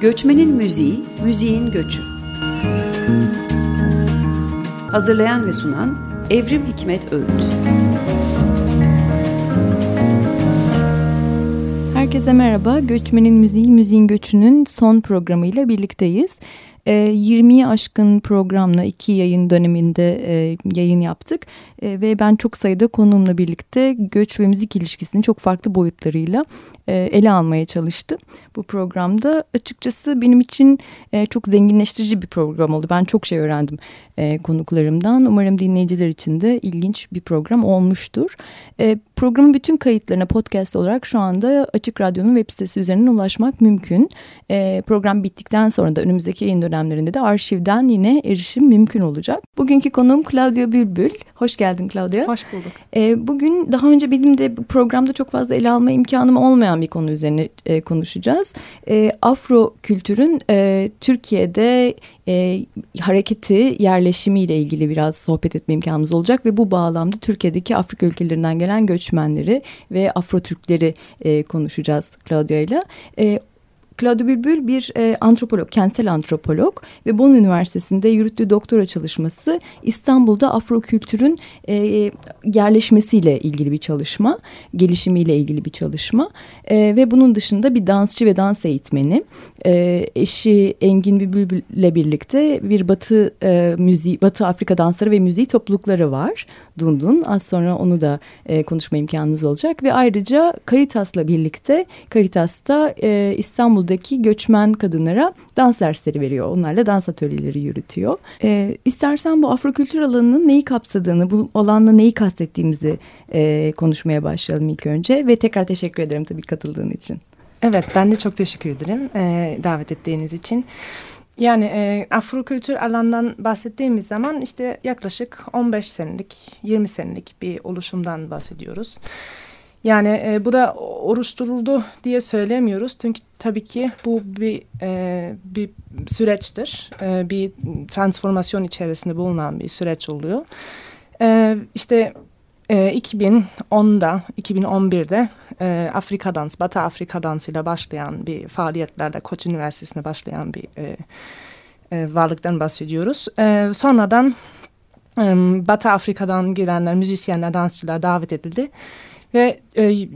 Göçmenin Müziği, Müziğin Göçü. Hazırlayan ve sunan Evrim Hikmet Öğüt. Herkese merhaba. Göçmenin Müziği, Müziğin Göçü'nün son programıyla birlikteyiz. 20'yi ee, aşkın programla iki yayın döneminde e, yayın yaptık e, ve ben çok sayıda konuğumla birlikte göç ve müzik ilişkisini çok farklı boyutlarıyla e, ele almaya çalıştım. Bu programda açıkçası benim için çok zenginleştirici bir program oldu. Ben çok şey öğrendim konuklarımdan. Umarım dinleyiciler için de ilginç bir program olmuştur. Programın bütün kayıtlarına podcast olarak şu anda Açık Radyo'nun web sitesi üzerinden ulaşmak mümkün. Program bittikten sonra da önümüzdeki yayın dönemlerinde de arşivden yine erişim mümkün olacak. Bugünkü konuğum Claudia Bülbül. Hoş geldin Claudia. Hoş bulduk. E, bugün daha önce benim de programda çok fazla ele alma imkanım olmayan bir konu üzerine e, konuşacağız. E, Afro kültürün e, Türkiye'de e, hareketi, yerleşimiyle ilgili biraz sohbet etme imkanımız olacak ve bu bağlamda Türkiye'deki Afrika ülkelerinden gelen göçmenleri ve Afro Türkleri e, konuşacağız Claudia ile. E, Claude Bülbül bir e, antropolog, kentsel antropolog ve Bonn Üniversitesi'nde yürüttüğü doktora çalışması İstanbul'da Afro kültürün e, yerleşmesiyle ilgili bir çalışma, gelişimiyle ilgili bir çalışma e, ve bunun dışında bir dansçı ve dans eğitmeni. E, eşi Engin Bülbül'le birlikte bir Batı e, müziği, Batı Afrika dansları ve müziği toplulukları var. Dundun. Az sonra onu da e, konuşma imkanınız olacak ve ayrıca Caritas'la birlikte Caritas'ta e, İstanbul'daki göçmen kadınlara dans dersleri veriyor. Onlarla dans atölyeleri yürütüyor. E, istersen bu Afrokültür alanının neyi kapsadığını, bu alanla neyi kastettiğimizi e, konuşmaya başlayalım ilk önce ve tekrar teşekkür ederim tabii katıldığın için. Evet ben de çok teşekkür ederim e, davet ettiğiniz için. Yani e, Afrokültür alandan bahsettiğimiz zaman işte yaklaşık 15 senelik, 20 senelik bir oluşumdan bahsediyoruz. Yani e, bu da oluşturuldu diye söylemiyoruz. Çünkü tabii ki bu bir e, bir süreçtir. E, bir transformasyon içerisinde bulunan bir süreç oluyor. E, işte e, 2010'da, 2011'de e, Afrika Dans, Batı Afrika Dans ile başlayan bir faaliyetlerle Koç Üniversitesi'ne başlayan bir e, e, varlıktan bahsediyoruz. E, sonradan e, Batı Afrika'dan gelenler, müzisyenler, dansçılar davet edildi. Ve e,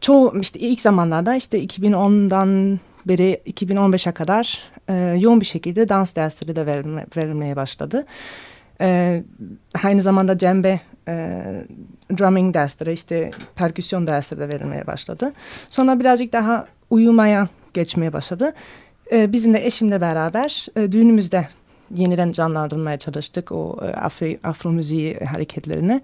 çoğu işte ilk zamanlarda işte 2010'dan beri 2015'e kadar e, yoğun bir şekilde dans dersleri de verilme, verilmeye başladı. E, aynı zamanda cembe e, drumming dersleri işte perküsyon dersleri de verilmeye başladı. Sonra birazcık daha uyumaya geçmeye başladı. E, bizim de eşimle beraber e, düğünümüzde yeniden canlandırmaya çalıştık o e, Afri, Afro müziği hareketlerini.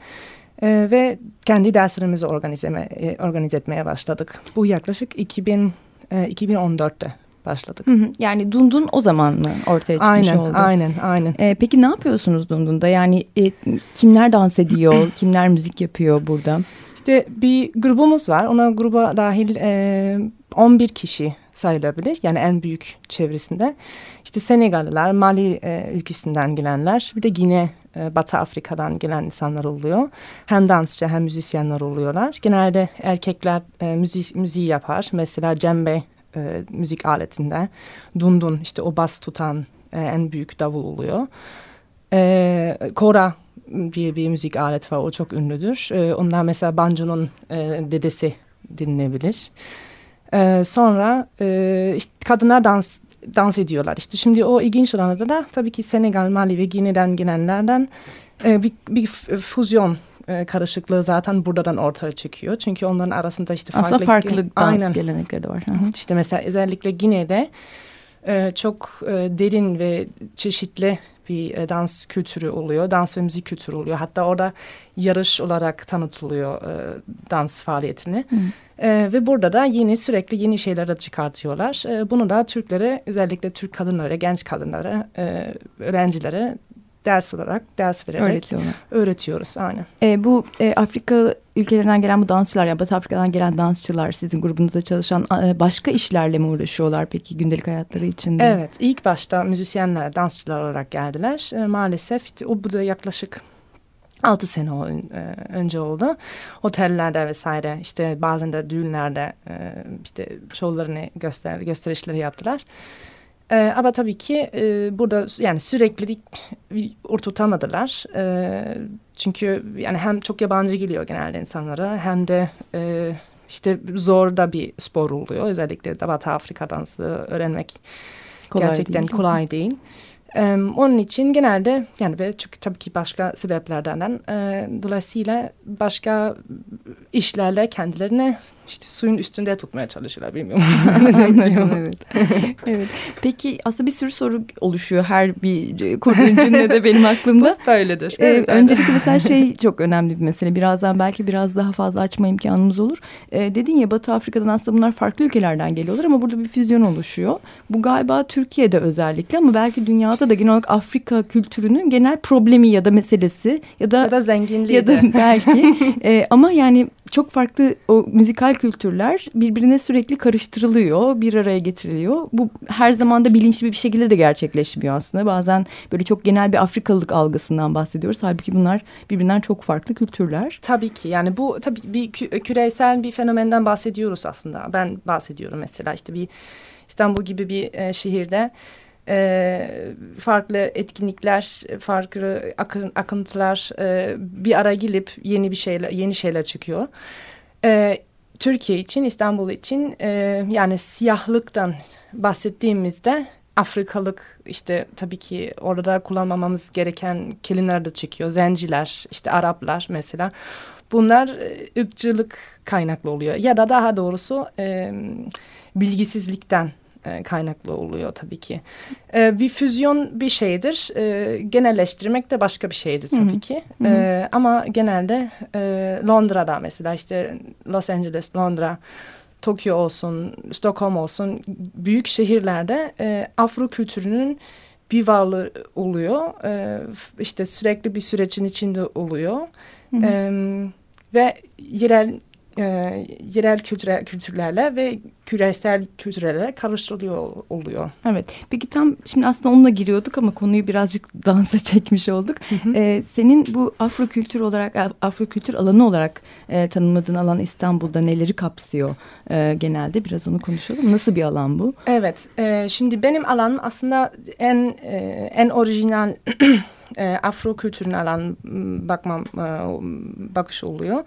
E, ve kendi derslerimizi organize, e, organize etmeye başladık. Bu yaklaşık 2000, e, 2014'te başladık. Hı hı. Yani Dundun o zaman mı ortaya çıkmış aynen, oldu? Aynen, aynen. Ee, peki ne yapıyorsunuz Dundun'da? Yani e, kimler dans ediyor, kimler müzik yapıyor burada? İşte bir grubumuz var. Ona gruba dahil e, 11 kişi sayılabilir. Yani en büyük çevresinde. İşte Senegalliler, Mali e, ülkesinden gelenler, bir de Gine, e, Batı Afrika'dan gelen insanlar oluyor. Hem dansçı hem müzisyenler oluyorlar. Genelde erkekler e, müzik, müziği yapar. Mesela cembe e, müzik aletinde. Dundun işte o bas tutan e, en büyük davul oluyor. E, kora diye bir müzik aleti var. O çok ünlüdür. E, onlar mesela banjonun e, dedesi dinlenebilir. E, sonra e, işte kadınlar dans dans ediyorlar. İşte şimdi o ilginç olanlarda da tabii ki Senegal, Mali ve Gine'den gelenlerden e, bir, bir füzyon e, karışıklığı zaten buradan ortaya çıkıyor. Çünkü onların arasında işte farklı... Aslında farklı dans aynen. gelenekleri de var. Hı -hı. İşte mesela özellikle Gine'de e, çok e, derin ve çeşitli bir e, dans kültürü oluyor. Dans ve müzik kültürü oluyor. Hatta orada yarış olarak tanıtılıyor e, dans faaliyetini. E, ve burada da yeni sürekli yeni şeyler de çıkartıyorlar. E, bunu da Türklere özellikle Türk kadınlara, genç kadınlara, e, öğrencilere ders olarak ders vererek öğretiyoruz. Aynen. E, bu e, Afrika ülkelerinden gelen bu dansçılar yani Batı Afrika'dan gelen dansçılar sizin grubunuzda çalışan e, başka işlerle mi uğraşıyorlar peki gündelik hayatları içinde? Evet ilk başta müzisyenler dansçılar olarak geldiler. E, maalesef o bu da yaklaşık altı sene e, önce oldu. Otellerde vesaire işte bazen de düğünlerde e, işte şovlarını göster gösterişleri yaptılar. E, ama tabii ki e, burada yani sürekli oturtamadılar. E, çünkü yani hem çok yabancı geliyor genelde insanlara hem de e, işte zor da bir spor oluyor. Özellikle de Batı Afrika dansı öğrenmek kolay gerçekten değil. kolay değil. Um, onun için genelde yani ve çünkü tabii ki başka sebeplerden e, dolayısıyla başka işlerle kendilerini işte suyun üstünde tutmaya çalışıyorlar bilmiyorum. evet. evet. Peki aslında bir sürü soru oluşuyor her bir kurduğun cümlede benim aklımda. Böyledir. Ee, evet, öncelikle mesela şey çok önemli bir mesele. Birazdan belki biraz daha fazla açma imkanımız olur. Ee, dedin ya Batı Afrika'dan aslında bunlar farklı ülkelerden geliyorlar ama burada bir füzyon oluşuyor. Bu galiba Türkiye'de özellikle ama belki dünyada da genel olarak Afrika kültürünün genel problemi ya da meselesi ya da ya da zenginliği ya da belki e, ama yani çok farklı o müzikal kültürler birbirine sürekli karıştırılıyor, bir araya getiriliyor. Bu her zaman da bilinçli bir şekilde de gerçekleşmiyor aslında. Bazen böyle çok genel bir Afrikalılık algısından bahsediyoruz. Halbuki bunlar birbirinden çok farklı kültürler. Tabii ki yani bu tabii bir küresel bir fenomenden bahsediyoruz aslında. Ben bahsediyorum mesela işte bir İstanbul gibi bir e, şehirde e, farklı etkinlikler, farklı akın, akıntılar e, bir ara gelip yeni bir şeyler, yeni şeyler çıkıyor. E, Türkiye için, İstanbul için e, yani siyahlıktan bahsettiğimizde Afrikalık işte tabii ki orada kullanmamamız gereken kelimeler de çıkıyor. Zenciler, işte Araplar mesela. Bunlar e, ırkçılık kaynaklı oluyor. Ya da daha doğrusu e, bilgisizlikten e, kaynaklı oluyor tabii ki. E, bir füzyon bir şeydir. E, genelleştirmek de başka bir şeydir tabii Hı -hı. ki. Hı -hı. ama genelde Londra'da mesela işte Los Angeles, Londra, Tokyo olsun, Stockholm olsun büyük şehirlerde Afro kültürünün bir varlığı oluyor. işte sürekli bir sürecin içinde oluyor. Hı hı. ve yerel e, yerel kültüre, kültürlerle ve küresel kültürlerle karıştırılıyor oluyor. Evet. Peki tam şimdi aslında onunla giriyorduk ama konuyu birazcık dansa çekmiş olduk. Hı hı. Ee, senin bu Afro kültür olarak Afro kültür alanı olarak e, tanımladığın alan İstanbul'da neleri kapsıyor e, genelde? Biraz onu konuşalım. Nasıl bir alan bu? Evet. E, şimdi benim alanım aslında en e, en orijinal e, Afro kültürün alan bakmam e, bakış oluyor.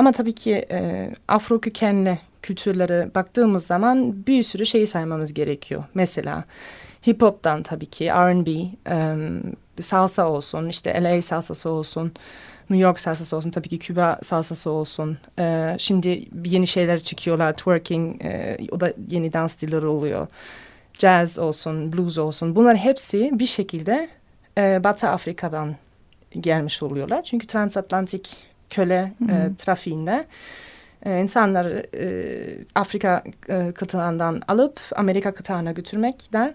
Ama tabii ki e, Afro kökenli kültürlere baktığımız zaman bir sürü şeyi saymamız gerekiyor. Mesela hip hop'tan tabii ki R&B, e, salsa olsun, işte LA salsası olsun, New York salsası olsun, tabii ki Küba salsası olsun. E, şimdi yeni şeyler çıkıyorlar, twerking, e, o da yeni dans stilleri oluyor. Jazz olsun, blues olsun. Bunlar hepsi bir şekilde e, Batı Afrika'dan gelmiş oluyorlar. Çünkü transatlantik köle e, trafiğinde e, insanları e, Afrika e, kıtağından alıp Amerika kıtağına götürmekten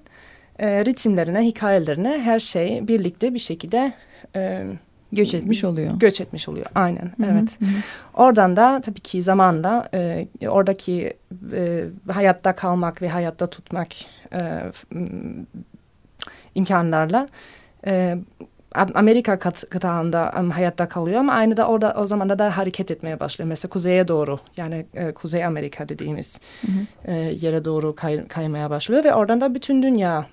e, ritimlerine, hikayelerine her şey birlikte bir şekilde e, göç etmiş oluyor. Göç etmiş oluyor. Aynen. Hı -hı, evet. Hı. Oradan da tabii ki zamanla e, oradaki e, hayatta kalmak ve hayatta tutmak e, imkanlarla e, Amerika kat, kıtağında um, hayatta kalıyor ama aynı da orada o zaman da hareket etmeye başlıyor. Mesela kuzeye doğru yani e, Kuzey Amerika dediğimiz hı hı. E, yere doğru kay, kaymaya başlıyor ve oradan da bütün dünya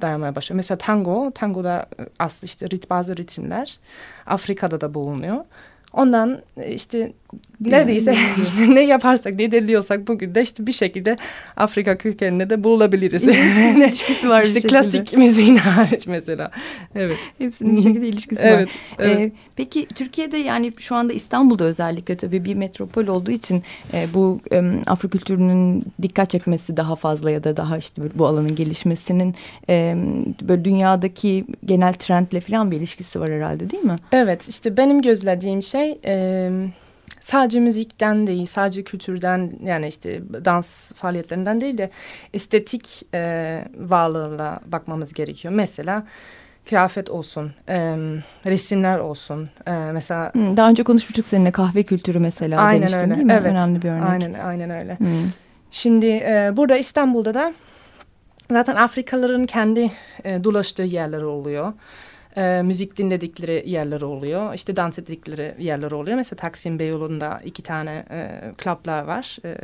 dayanmaya başlıyor. Mesela tango, tangoda e, aslı işte rit, bazı ritimler Afrika'da da bulunuyor. Ondan e, işte neredeyse işte ne yaparsak ne deliliyorsak bugün de işte bir şekilde Afrika kökenine de bulabiliriz. ilişkisi var işte klasik müziğin hariç mesela. Evet. Hepsinin bir şekilde ilişkisi evet, var. Evet. Ee, peki Türkiye'de yani şu anda İstanbul'da özellikle tabii bir metropol olduğu için e, bu e, Afro kültürünün dikkat çekmesi daha fazla ya da daha işte bu alanın gelişmesinin e, böyle dünyadaki genel trendle falan bir ilişkisi var herhalde değil mi? Evet işte benim gözlediğim şey e, sadece müzikten değil, sadece kültürden yani işte dans faaliyetlerinden değil de estetik e, varlığıyla bakmamız gerekiyor. Mesela kıyafet olsun, e, resimler olsun. E, mesela hmm, daha önce konuşmuştuk seninle kahve kültürü mesela aynen demiştin öyle. değil mi? Evet. Önemli bir örnek. Aynen aynen öyle. Hmm. Şimdi e, burada İstanbul'da da zaten Afrikalıların kendi e, dolaştığı yerleri oluyor. E, müzik dinledikleri yerler oluyor. İşte dans ettikleri yerler oluyor. Mesela Taksim Beyoğlu'nda iki tane e, klaplar var. E,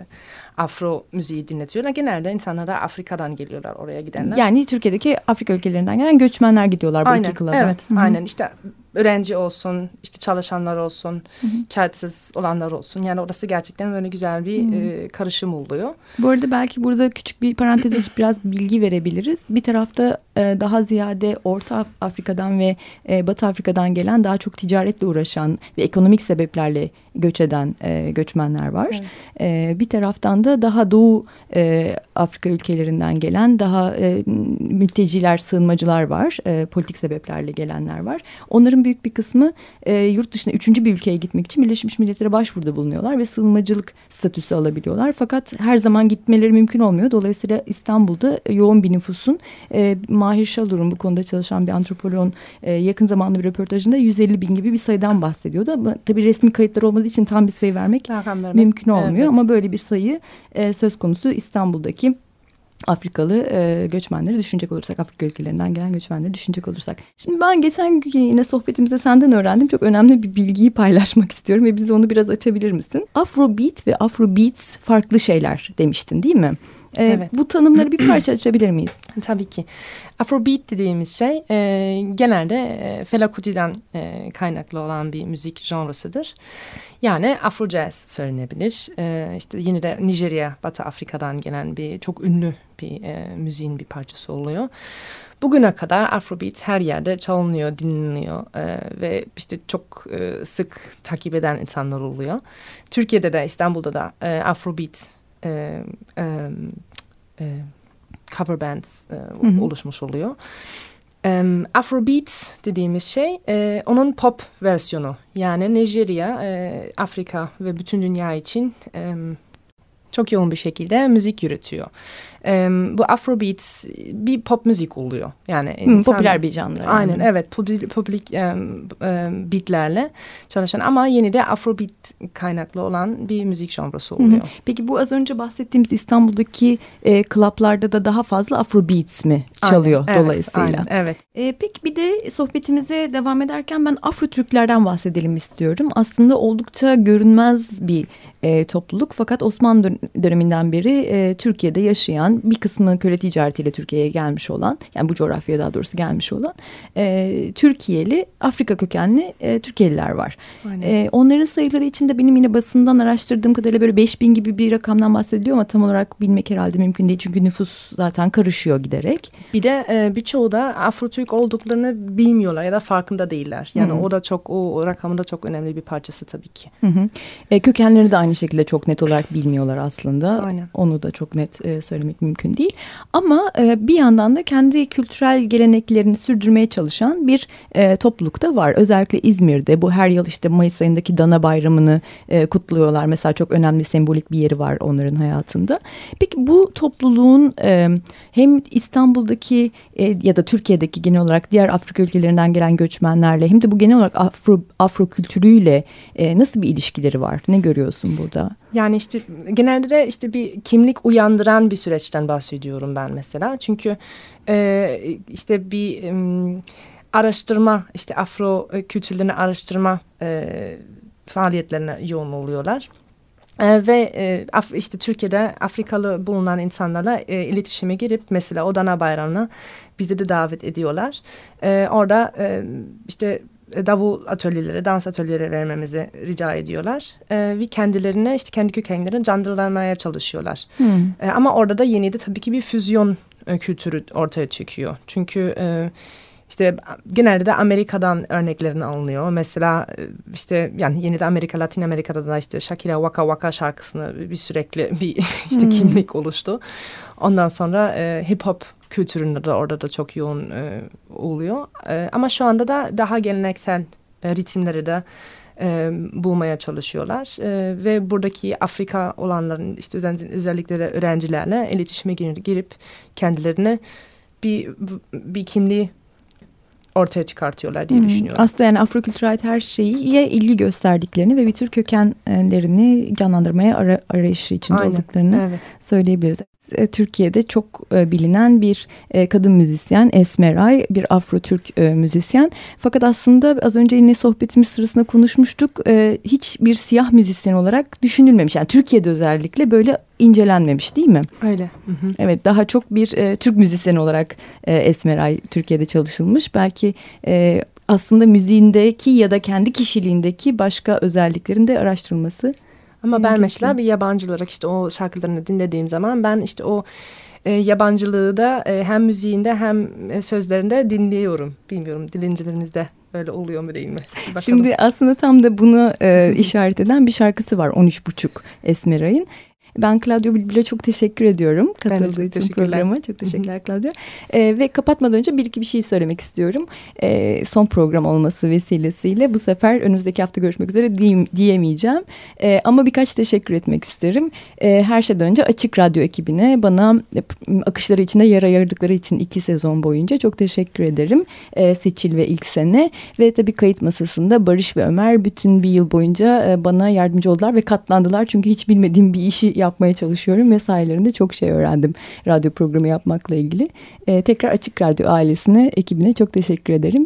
Afro müziği dinletiyorlar. Genelde insanlar da Afrika'dan geliyorlar oraya gidenler. Yani Türkiye'deki Afrika ülkelerinden gelen göçmenler gidiyorlar bu aynen, iki klaba. Evet, Hı-hı. aynen. İşte öğrenci olsun, işte çalışanlar olsun, kağıtsız olanlar olsun. Yani orası gerçekten böyle güzel bir e, karışım oluyor. Bu arada belki burada küçük bir parantez açıp biraz bilgi verebiliriz. Bir tarafta e, daha ziyade Orta Afrika'dan ve e, Batı Afrika'dan gelen daha çok ticaretle uğraşan ve ekonomik sebeplerle göç eden e, göçmenler var. Evet. E, bir taraftan da daha Doğu e, Afrika ülkelerinden gelen daha e, mülteciler, sığınmacılar var. E, politik sebeplerle gelenler var. Onların büyük bir kısmı e, yurt dışına üçüncü bir ülkeye gitmek için Birleşmiş Milletler'e başvuruda bulunuyorlar ve sığınmacılık statüsü alabiliyorlar. Fakat her zaman gitmeleri mümkün olmuyor. Dolayısıyla İstanbul'da yoğun bir nüfusun e, Mahir Şalur'un bu konuda çalışan bir antropoloğun e, yakın zamanda bir röportajında 150 bin gibi bir sayıdan bahsediyordu. Ama tabii resmi kayıtlar olmadığı için tam bir sayı vermek mümkün olmuyor. Evet. Ama böyle bir sayı e, söz konusu İstanbul'daki Afrikalı e, göçmenleri düşünecek olursak, Afrika ülkelerinden gelen göçmenleri düşünecek olursak. Şimdi ben geçen gün yine sohbetimizde senden öğrendim. Çok önemli bir bilgiyi paylaşmak istiyorum ve bize onu biraz açabilir misin? Afrobeat ve Afrobeats farklı şeyler demiştin değil mi? Ee, evet. Bu tanımları bir parça açabilir miyiz? Tabii ki. Afrobeat dediğimiz şey e, genelde e, Fela Kuti'den e, kaynaklı olan bir müzik janrasıdır. Yani Afro Jazz söylenebilir. E, işte yine de Nijerya, Batı Afrika'dan gelen bir çok ünlü bir e, müziğin bir parçası oluyor. Bugüne kadar Afrobeat her yerde çalınıyor, dinleniyor e, ve işte çok e, sık takip eden insanlar oluyor. Türkiye'de de İstanbul'da da e, Afrobeat e, e, e, cover bands e, hı hı. oluşmuş oluyor. Um, Afrobeat dediğimiz şey e, onun pop versiyonu. Yani Nijerya, e, Afrika ve bütün dünya için e, çok yoğun bir şekilde müzik üretiyor. E, bu Afrobeat bir pop müzik oluyor. Yani hmm, insan, popüler bir janr. Yani. Aynen evet e, e, beatlerle çalışan ama yeni de Afrobeat kaynaklı olan bir müzik janrası oluyor. Hı Peki bu az önce bahsettiğimiz İstanbul'daki e, klaplarda da daha fazla Afrobeats mi çalıyor aynen, dolayısıyla? Evet, aynen, evet. E, peki bir de sohbetimize devam ederken ben Afro Türklerden bahsedelim istiyorum. Aslında oldukça görünmez bir e, topluluk fakat Osmanlı döneminden beri e, Türkiye'de yaşayan bir kısmı köle ticaretiyle Türkiye'ye gelmiş olan yani bu coğrafyaya daha doğrusu gelmiş olan e, Türkiye'li Afrika kökenli e, Türkiye'liler var. E, onların sayıları içinde benim yine basından araştırdığım kadarıyla böyle 5000 gibi bir rakamdan bahsediliyor ama tam olarak bilmek herhalde mümkün değil çünkü nüfus zaten karışıyor giderek. Bir de e, birçoğu da Afro-Türk olduklarını bilmiyorlar ya da farkında değiller. Yani Hı -hı. o da çok o, o rakamın da çok önemli bir parçası tabii ki. Hı -hı. E, kökenleri de aynı şekilde çok net olarak bilmiyorlar aslında. Aynen. Onu da çok net e, söylemek mümkün değil. Ama e, bir yandan da kendi kültürel geleneklerini sürdürmeye çalışan bir e, topluluk da var. Özellikle İzmir'de bu her yıl işte Mayıs ayındaki Dana Bayramı'nı e, kutluyorlar. Mesela çok önemli sembolik bir yeri var onların hayatında. Peki bu topluluğun e, hem İstanbul'daki e, ya da Türkiye'deki genel olarak diğer Afrika ülkelerinden gelen göçmenlerle hem de bu genel olarak Afro, Afro kültürüyle e, nasıl bir ilişkileri var? Ne görüyorsun burada? Yani işte genelde de işte bir kimlik uyandıran bir süreçten bahsediyorum ben mesela. Çünkü e, işte bir e, araştırma işte Afro kültürlerini araştırma e, faaliyetlerine yoğun oluyorlar. E, ve e, Af işte Türkiye'de Afrikalı bulunan insanlarla e, iletişime girip mesela Odana Bayramı'na bizi de davet ediyorlar. E, orada e, işte e, davul atölyeleri, dans atölyeleri vermemizi rica ediyorlar. E, ve kendilerine işte kendi kökenlerini canlandırmaya çalışıyorlar. Hmm. E, ama orada da yeni de tabii ki bir füzyon e, kültürü ortaya çıkıyor. Çünkü e, işte genelde de Amerika'dan örneklerini alınıyor. Mesela e, işte yani yeni de Amerika, Latin Amerika'da da işte Shakira Waka Waka şarkısını bir sürekli bir işte hmm. kimlik oluştu. Ondan sonra e, hip hop kültüründe de orada da çok yoğun e, oluyor. E, ama şu anda da daha geleneksel e, ritimleri de e, bulmaya çalışıyorlar. E, ve buradaki Afrika olanların işte özellikle de öğrencilerle iletişime girip kendilerine bir, bir kimliği ortaya çıkartıyorlar diye hmm. düşünüyorum. Aslında yani Afro-kültürel her şeyi ilgi gösterdiklerini ve bir tür kökenlerini canlandırmaya ara, arayışı içinde Aynen. olduklarını evet. söyleyebiliriz. E, Türkiye'de çok e, bilinen bir e, kadın müzisyen Esmeray, bir Afro-Türk müzisyen. Fakat aslında az önce yine sohbetimiz sırasında konuşmuştuk. E, hiç bir siyah müzisyen olarak düşünülmemiş. Yani Türkiye'de özellikle böyle incelenmemiş değil mi? Öyle. Hı hı. Evet daha çok bir Türk müzisyeni olarak Esmeray Türkiye'de çalışılmış. Belki aslında müziğindeki ya da kendi kişiliğindeki başka özelliklerin de araştırılması. Ama ben mesela bir yabancı olarak işte o şarkılarını dinlediğim zaman ben işte o e, yabancılığı da e, hem müziğinde hem e, sözlerinde dinliyorum. Bilmiyorum dilincilerinizde öyle oluyor mu değil mi? Bakalım. Şimdi aslında tam da bunu e, işaret eden bir şarkısı var 13.5 Esmeray'ın. Ben Claudio Bilbil'e çok teşekkür ediyorum Ben katıldığı için teşekkürler. programa. Çok teşekkürler Claudio. E, ve kapatmadan önce bir iki bir şey söylemek istiyorum. E, son program olması vesilesiyle bu sefer önümüzdeki hafta görüşmek üzere diyeyim, diyemeyeceğim. E, ama birkaç teşekkür etmek isterim. E, her şeyden önce Açık Radyo ekibine bana e, akışları içinde yer ayırdıkları için iki sezon boyunca çok teşekkür ederim. E, Seçil ve ilk sene ve tabii kayıt masasında Barış ve Ömer bütün bir yıl boyunca e, bana yardımcı oldular ve katlandılar. Çünkü hiç bilmediğim bir işi yapmaya çalışıyorum ve çok şey öğrendim radyo programı yapmakla ilgili. E, tekrar Açık Radyo ailesine, ekibine çok teşekkür ederim.